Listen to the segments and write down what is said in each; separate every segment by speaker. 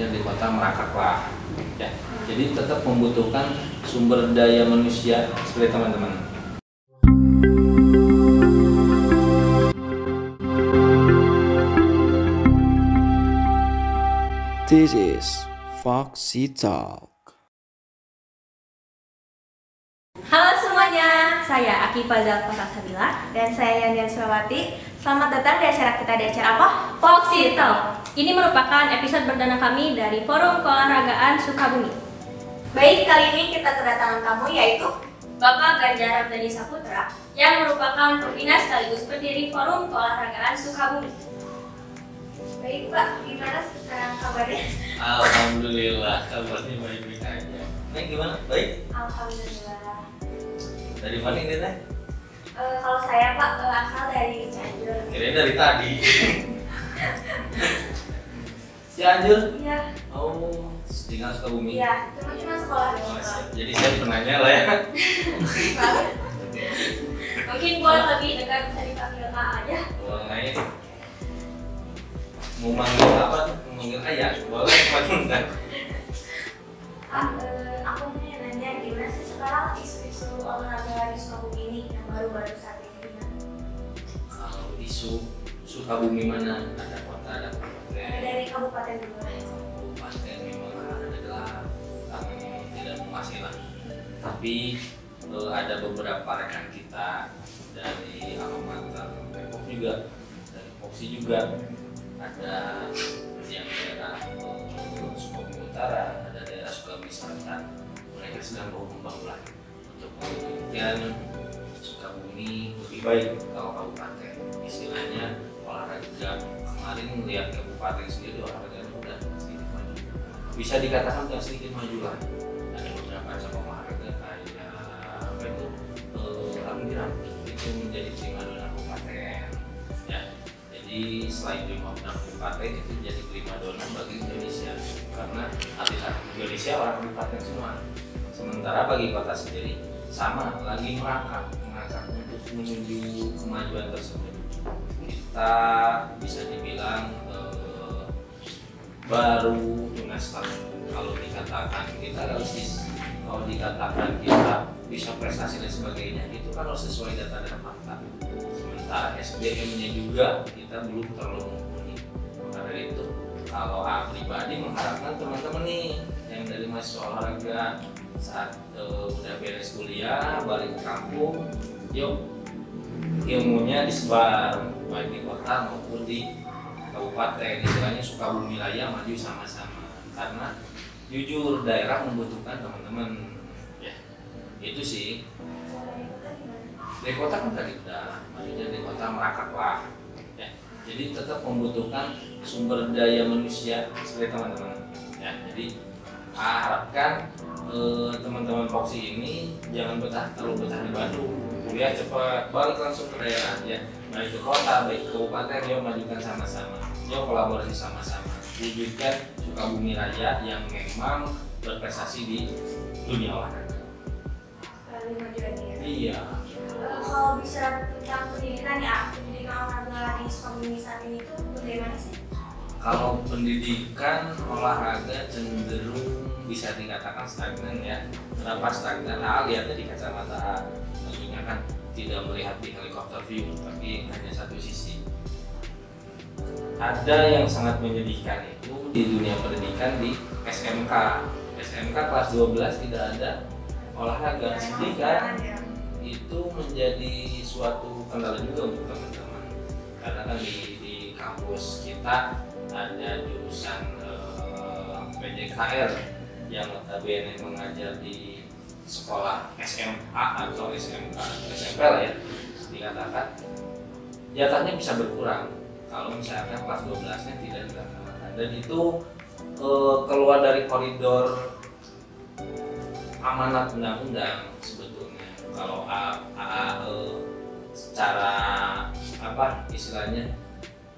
Speaker 1: maksudnya di kota merangkak lah ya jadi tetap membutuhkan sumber daya manusia seperti teman-teman
Speaker 2: This is Foxy Talk.
Speaker 3: Halo semuanya, saya Aki Fazal Sabila
Speaker 4: dan saya Yandian Surawati. Selamat datang di acara kita di acara apa?
Speaker 3: Foxy Talk. Ini merupakan episode perdana kami dari Forum Keolahragaan Sukabumi.
Speaker 4: Baik, kali ini kita kedatangan tamu yaitu
Speaker 3: Bapak Ganjar Abdani Saputra yang merupakan pembina sekaligus pendiri Forum Keolahragaan Sukabumi.
Speaker 4: Baik Pak, gimana sekarang kabarnya?
Speaker 1: Alhamdulillah kabarnya baik-baik aja Neng gimana? Baik?
Speaker 4: Alhamdulillah.
Speaker 1: Dari mana ini Neng?
Speaker 4: Eh, kalau saya Pak eh, asal dari Cianjur.
Speaker 1: Kirain dari tadi Cianjur?
Speaker 4: Iya,
Speaker 1: Oh, tinggal Sukabumi
Speaker 4: iya. Cuma cuma sekolah
Speaker 1: Oh.
Speaker 4: Pak.
Speaker 1: siap. Jadi saya penanya lah ya
Speaker 3: Mungkin buat lebih dekat bisa dipanggil A aja.
Speaker 1: Boleh Mau manggil apa tuh? Mau manggil ayah? Boleh, kan?
Speaker 4: Ah, aku mau nanya gimana sih sekarang isu-isu olahraga di Sukabumi baru-baru saat ini?
Speaker 1: Kalau isu Sukabumi mana? Ada kota, ada kabupaten
Speaker 4: dari kabupaten dulu.
Speaker 1: kabupaten memang adalah kami tidak menguasai tapi eh, ada beberapa rekan kita dari Alamater Depok juga dari Foxy juga ada yang daerah eh, Sukabumi Utara ada daerah Sukabumi Selatan mereka sedang berkembang lah untuk Sukabumi lebih baik kalau kabupaten istilahnya olahraga. Kemarin melihat kabupaten sendiri olahraga udah sedikit maju. Bisa dikatakan udah sedikit maju lah. Ada beberapa cabang olahraga kayak apa itu? Eh, alumniran itu menjadi prima dona kabupaten ya. Jadi selain prima dona kabupaten itu jadi prima dona bagi Indonesia. Karena atlet-atlet Indonesia orang kabupaten semua. Sementara bagi kota sendiri sama. Lagi merangkak menuju kemajuan tersebut. Kita bisa dibilang eh, baru tunas kalau dikatakan kita realistis kalau dikatakan kita bisa prestasi dan sebagainya itu kalau sesuai data dan fakta. Sementara SDM-nya juga kita belum terlalu mumpuni maka itu kalau A pribadi mengharapkan teman-teman nih yang dari mahasiswa olahraga saat eh, udah beres kuliah balik ke kampung yuk ilmunya disebar baik di kota maupun di kabupaten. Istilahnya Sukabumi wilayah maju sama-sama. Karena jujur daerah membutuhkan teman-teman. Ya itu sih. Di kota kan tadi udah maksudnya di kota merangkak lah. Ya jadi tetap membutuhkan sumber daya manusia seperti teman-teman. Ya jadi harapkan eh, teman-teman Foxy ini jangan betah terlalu betah di Bandung kuliah cepat balik langsung ke daerah ya baik ke kota baik ke kabupaten yuk majukan sama-sama. Yuk kolaborasi sama-sama. Wujudkan Sukabumi Raya yang memang berprestasi di dunia olahraga.
Speaker 4: Lebih maju lagi ya.
Speaker 1: iya.
Speaker 4: Eh, kalau bicara tentang pendidikan ya, pendidikan olahraga di Sukabumi saat ini tuh bagaimana sih?
Speaker 1: kalau pendidikan olahraga cenderung bisa dikatakan stagnan ya. Kenapa stagnan? Nah lihatnya di kacamata kan tidak melihat di helikopter view tapi hanya satu sisi. Ada yang sangat menyedihkan itu di dunia pendidikan di SMK SMK kelas 12 tidak ada olahraga. Sedih kan?
Speaker 4: ya.
Speaker 1: itu menjadi suatu kendala juga untuk teman-teman. Karena kan di, di kampus kita ada jurusan eh, PJKR yang notabene mengajar di sekolah SMA atau SMK SMP lah ya dikatakan. Jatahnya bisa berkurang. Kalau misalkan kelas 12 nya tidak dilaksanakan dan itu eh, keluar dari koridor amanat undang-undang sebetulnya. Kalau A, A, eh, secara apa istilahnya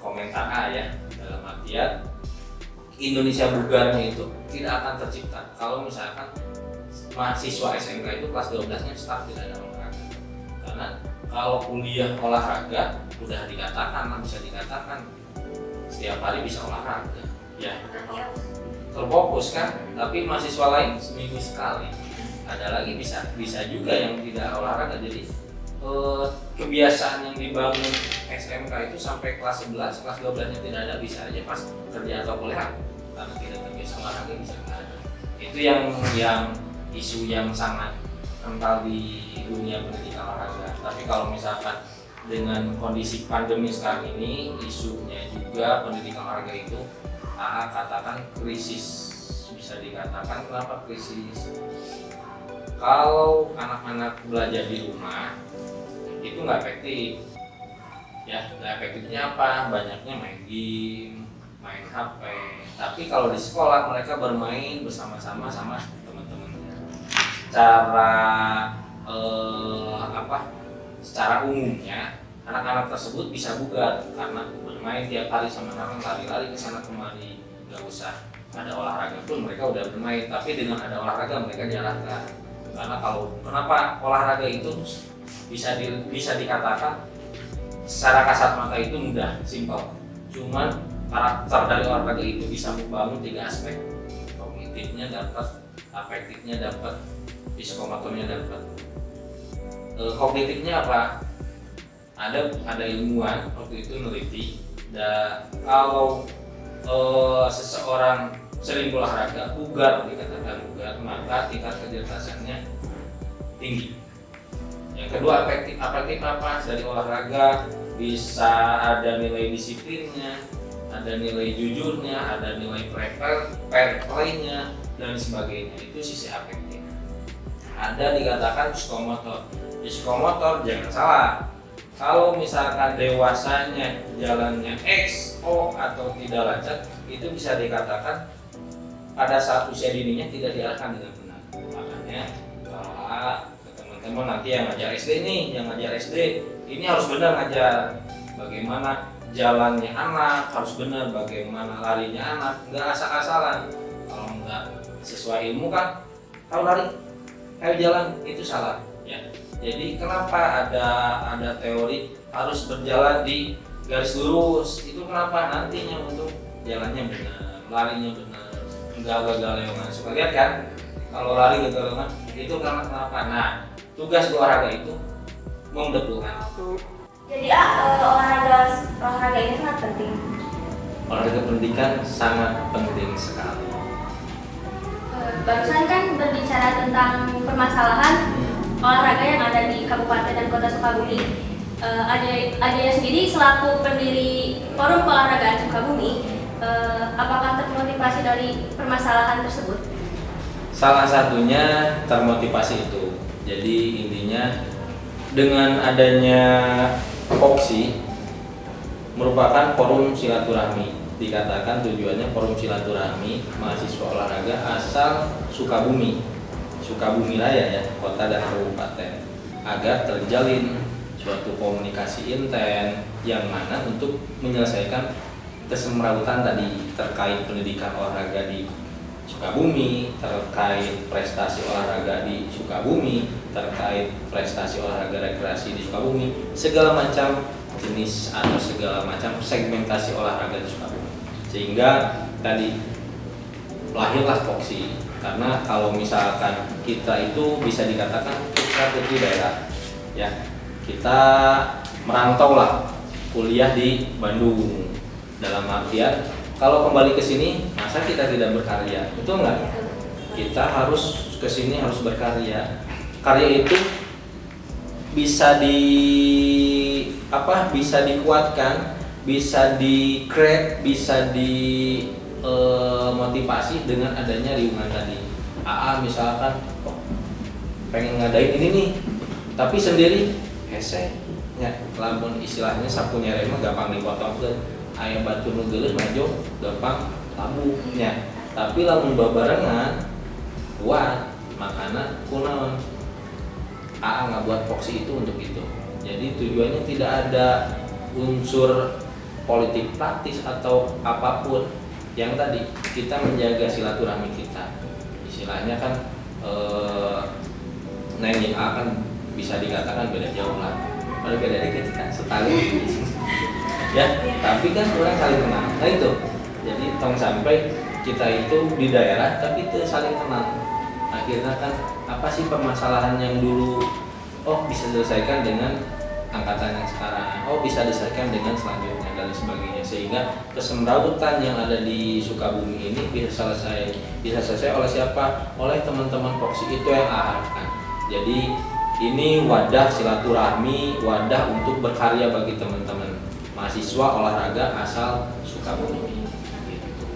Speaker 1: komentar A ya dalam artian Indonesia bugarnya itu tidak akan tercipta. Kalau misalkan mahasiswa SMK itu kelas 12 nya start tidak ada olahraga. Karena kalau kuliah olahraga udah dikatakan lah bisa dikatakan setiap hari bisa olahraga. Ya terfokus kan? Tapi mahasiswa lain seminggu sekali. Ada lagi bisa bisa juga yang tidak olahraga. Jadi eh, kebiasaan yang dibangun SMK itu sampai kelas 11 kelas 12 nya tidak ada bisa aja pas kerja atau kuliah karena tidak terbiasa olahraga bisa itu yang yang isu yang sangat kental di dunia pendidikan olahraga. Tapi kalau misalkan dengan kondisi pandemi sekarang ini isunya juga pendidikan olahraga itu AA katakan krisis bisa dikatakan kenapa krisis? Kalau anak-anak belajar di rumah itu nggak efektif. Ya nggak efektifnya apa? Banyaknya main game main HP tapi kalau di sekolah mereka bermain bersama-sama sama cara eh, apa secara umumnya anak-anak tersebut bisa bugar karena bermain tiap hari sama teman lari-lari ke sana kemari. Nggak usah ada olahraga pun mereka udah bermain tapi dengan ada olahraga mereka jarangkan karena kalau kenapa olahraga itu bisa di, bisa dikatakan secara kasat mata itu mudah simpel. Cuman karakter dari olahraga itu bisa membangun tiga aspek. Kognitifnya dapat afektifnya dapat psikomotornya dapat. E, kognitifnya apa? Ada ada ilmuwan waktu itu neliti dan kalau e, seseorang sering olahraga bugar dikatakan bugar maka tingkat kecerdasannya tinggi. Yang kedua efektif efektif apa? Dari olahraga bisa ada nilai disiplinnya ada nilai jujurnya ada nilai fair play-nya dan sebagainya. Itu sisi efektif ada dikatakan psikomotor. Psikomotor jangan salah. Kalau misalkan dewasanya jalannya X, O atau tidak lancar itu bisa dikatakan pada saat usia dininya tidak diarahkan dengan benar. Makanya kalau teman-teman nanti yang ngajar SD nih yang ngajar SD ini harus benar ngajar. Bagaimana jalannya anak harus benar. Bagaimana larinya anak nggak asal-asalan. Kalau nggak sesuai ilmu kan kalau lari ayo jalan itu salah. Ya. Jadi kenapa ada ada teori harus berjalan di garis lurus? Itu kenapa? Nantinya untuk jalannya benar larinya benar nggak gagal suka lihat kan kalau lari gagal itu karena kenapa? Nah tugas olahraga itu membetulkan.
Speaker 4: Jadi ah, eh, olahraga olahraga ini sangat penting.
Speaker 1: olahraga pendidikan sangat penting sekali
Speaker 3: Barusan kan berbicara tentang permasalahan olahraga yang ada di Kabupaten dan Kota Sukabumi. Eh, ada ada sendiri selaku pendiri Forum Keolahragaan Sukabumi, eh, apakah termotivasi dari permasalahan tersebut?
Speaker 1: salah satunya termotivasi itu jadi intinya dengan adanya Foxy merupakan forum silaturahmi dikatakan tujuannya forum silaturahmi mahasiswa olahraga asal Sukabumi Sukabumi Raya ya kota dan kabupaten agar terjalin suatu komunikasi intent yang mana untuk menyelesaikan kesemrautan tadi terkait pendidikan olahraga di Sukabumi, terkait prestasi olahraga di Sukabumi, terkait prestasi olahraga rekreasi di Sukabumi, segala macam jenis atau segala macam segmentasi olahraga di Sukabumi. Sehingga tadi lahirlah Foxy karena kalau misalkan kita itu bisa dikatakan putra putri daerah ya kita merantau lah kuliah di Bandung. Dalam artian kalau kembali ke sini masa kita tidak berkarya? Betul nggak? Kita harus ke sini harus berkarya. Karya itu bisa di apa bisa dikuatkan bisa di create bisa di eh, motivasi dengan adanya lingkungan tadi. AA misalkan oh, pengen ngadain ini nih. Tapi sendiri hese ya lamun istilahnya sapunya remah gampang dipotong ke ayam batu nu geuleuh maju gampang labunya tapi lamun babarengan kuat makana kunaon. AA nggak buat foxy itu untuk itu. Jadi tujuannya tidak ada unsur politik praktis atau apa pun yang tadi kita menjaga silaturahmi kita. Istilahnya kan eh, nanya A kan bisa dikatakan beda jauh lah. Kalau beda dikit kan setali ya tapi kan orang saling kenal. Nah itu. Jadi tong sampai kita itu di daerah tapi itu saling kenal. Akhirnya kan apa sih permasalahan yang dulu oh bisa diselesaikan dengan angkatan yang sekarang oh bisa diselesaikan dengan selanjutnya dan sebagainya sehingga kesemrautan yang ada di Sukabumi ini bisa selesai bisa selesai oleh siapa oleh teman-teman Foxy itu yang harapkan jadi ini wadah silaturahmi wadah untuk berkarya bagi teman-teman mahasiswa olahraga asal Sukabumi gitu.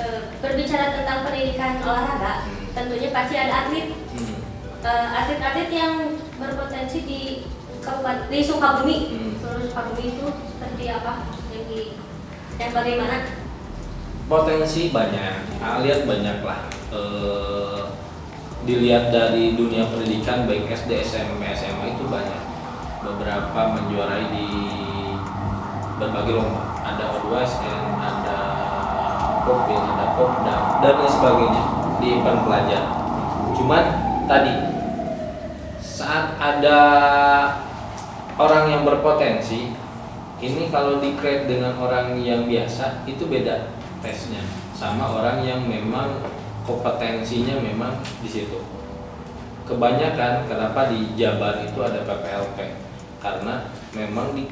Speaker 3: Eh, berbicara tentang pendidikan olahraga,
Speaker 1: Hmm.
Speaker 3: tentunya pasti ada atlet
Speaker 1: Hmm.
Speaker 3: Eh, atlet-atlet yang berpotensi di kabupaten di Sukabumi.
Speaker 1: Hmm.
Speaker 3: seluruh Sukabumi itu seperti apa? Yang di dan bagaimana?
Speaker 1: Potensi banyak. Ah, lihat banyak lah. Eh, dilihat dari dunia pendidikan baik SD SMP SMA itu banyak. Beberapa menjuarai di berbagai lomba. Ada O2SN ada Popil ada Popda dan lain sebagainya. Di event pelajar. Cuman tadi saat ada orang yang berpotensi ini kalau di dengan orang yang biasa itu beda tesnya sama orang yang memang kompetensinya memang di situ. Kebanyakan kenapa di Jabar itu ada PPLP karena memang di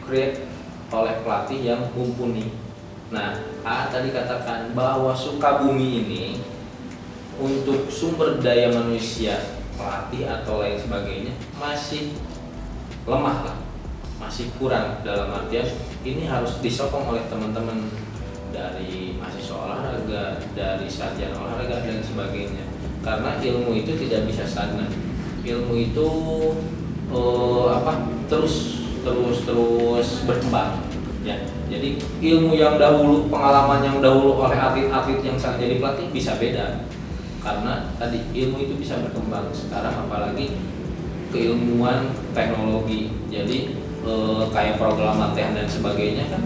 Speaker 1: oleh pelatih yang mumpuni. Nah A tadi katakan bahwa Sukabumi ini untuk sumber daya manusia pelatih atau lain sebagainya masih lemah lah masih kurang dalam artian ini harus disokong oleh teman-teman dari mahasiswa olahraga, dari sarjana olahraga dan sebagainya. Karena ilmu itu tidak bisa stagnan. Ilmu itu eh, apa? terus terus terus berkembang. Ya. Jadi ilmu yang dahulu, pengalaman yang dahulu oleh atlet-atlet yang saat jadi pelatih bisa beda. Karena tadi ilmu itu bisa berkembang. Sekarang apalagi keilmuan teknologi. Jadi eh, kayak program latihan dan sebagainya kan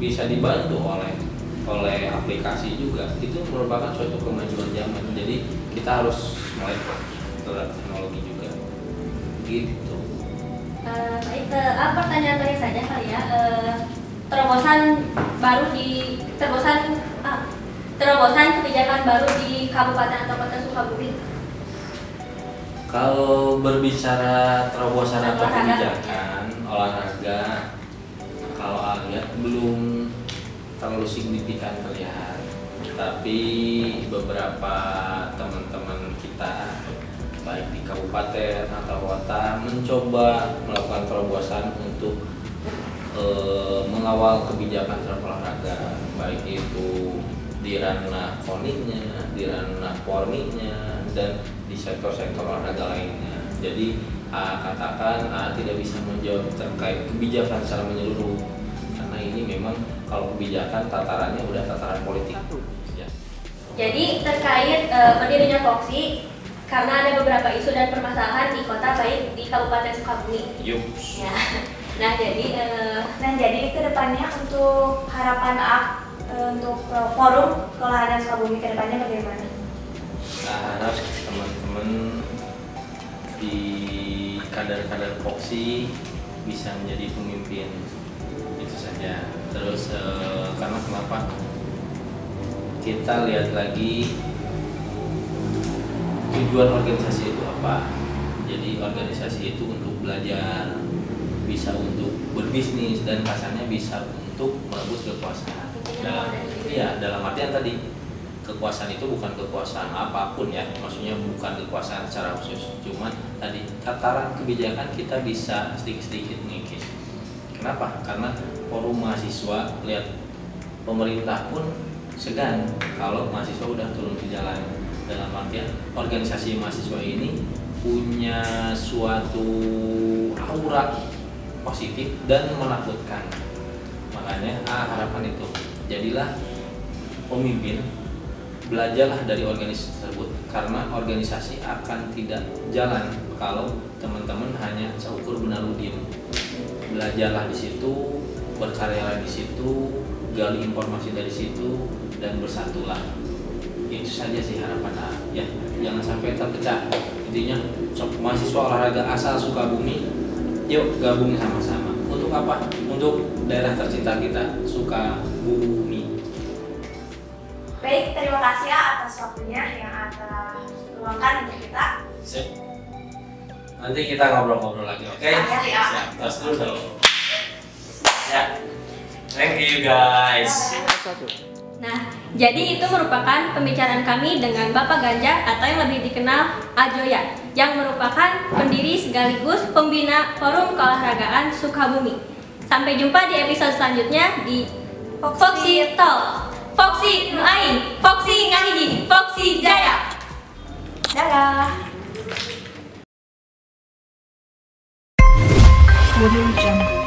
Speaker 1: bisa dibantu oleh oleh aplikasi juga. Itu merupakan suatu kemajuan zaman. Jadi kita harus mulai terhadap teknologi juga. Gitu.
Speaker 3: Eh, baik ah, pertanyaan terakhir saja kali ya Eh, terobosan baru di terobosan ah, terobosan kebijakan baru di kabupaten atau kota Sukabumi
Speaker 1: Kalau berbicara terobosan atau kebijakan olahraga, kalau aku lihat belum terlalu signifikan terlihat. Tapi beberapa teman-teman kita baik di kabupaten atau kota mencoba melakukan terobosan untuk eh, mengawal kebijakan terhadap olahraga, baik itu di ranah koninya, di ranah porninya, dan di sektor-sektor olahraga lainnya. Jadi A katakan A tidak bisa menjawab terkait kebijakan secara menyeluruh karena ini memang kalau kebijakan tatarannya udah tataran politik. Ya.
Speaker 3: Jadi terkait eh, berdirinya Foxy karena ada beberapa isu dan permasalahan di kota baik di Kabupaten Sukabumi.
Speaker 1: Yuk.
Speaker 3: Ya. Nah jadi eh,
Speaker 4: Nah jadi ke depannya untuk harapan AK eh, untuk forum olahraga Sukabumi ke depannya bagaimana?
Speaker 1: Nah, harap teman-teman di kadar-kadar Foxy bisa menjadi pemimpin itu saja. Terus eh, karena kenapa? Kita lihat lagi tujuan organisasi itu apa. Jadi organisasi itu untuk belajar, bisa untuk berbisnis dan kasarnya bisa untuk merebut kekuasaan. Dalam iya dalam artian tadi kekuasaan itu bukan kekuasaan apa pun ya. Maksudnya bukan kekuasaan secara khusus. Cuman tadi tataran kebijakan kita bisa sedikit-sedikit mengikis. Kenapa? Karena forum mahasiswa lihat pemerintah pun segan kalau mahasiswa udah turun ke jalan. Dalam artian organisasi mahasiswa ini punya suatu aura positif dan menakutkan makanya ah, harapan itu. Jadilah pemimpin belajarlah dari organisasi tersebut karena organisasi akan tidak jalan kalau teman-teman hanya seukur benarudin belajarlah di situ berkaryalah di situ gali informasi dari situ dan bersatulah. Itu saja sih harapan A. ya jangan sampai terpecah. Intinya mahasiswa olahraga asal Sukabumi yuk gabung sama-sama. Untuk apa? Untuk daerah tercinta kita Sukabumi
Speaker 4: Baik, terima kasih ya atas waktunya yang Ata luangkan untuk kita.
Speaker 1: Sip. Nanti kita ngobrol-ngobrol lagi, oke?
Speaker 4: Siap, siap.
Speaker 1: Siap, tos dulu dong. Ya. Thank you guys.
Speaker 3: Nah, jadi itu merupakan pembicaraan kami dengan Bapak Ganjar atau yang lebih dikenal Ajoya yang merupakan pendiri sekaligus pembina Forum Keolahragaan Sukabumi. Sampai jumpa di episode selanjutnya di Foxy Talk. Foxy Nuai, Foxy Ngahiji, Foxy Jaya.
Speaker 4: Dadah.
Speaker 5: Audio Jungle.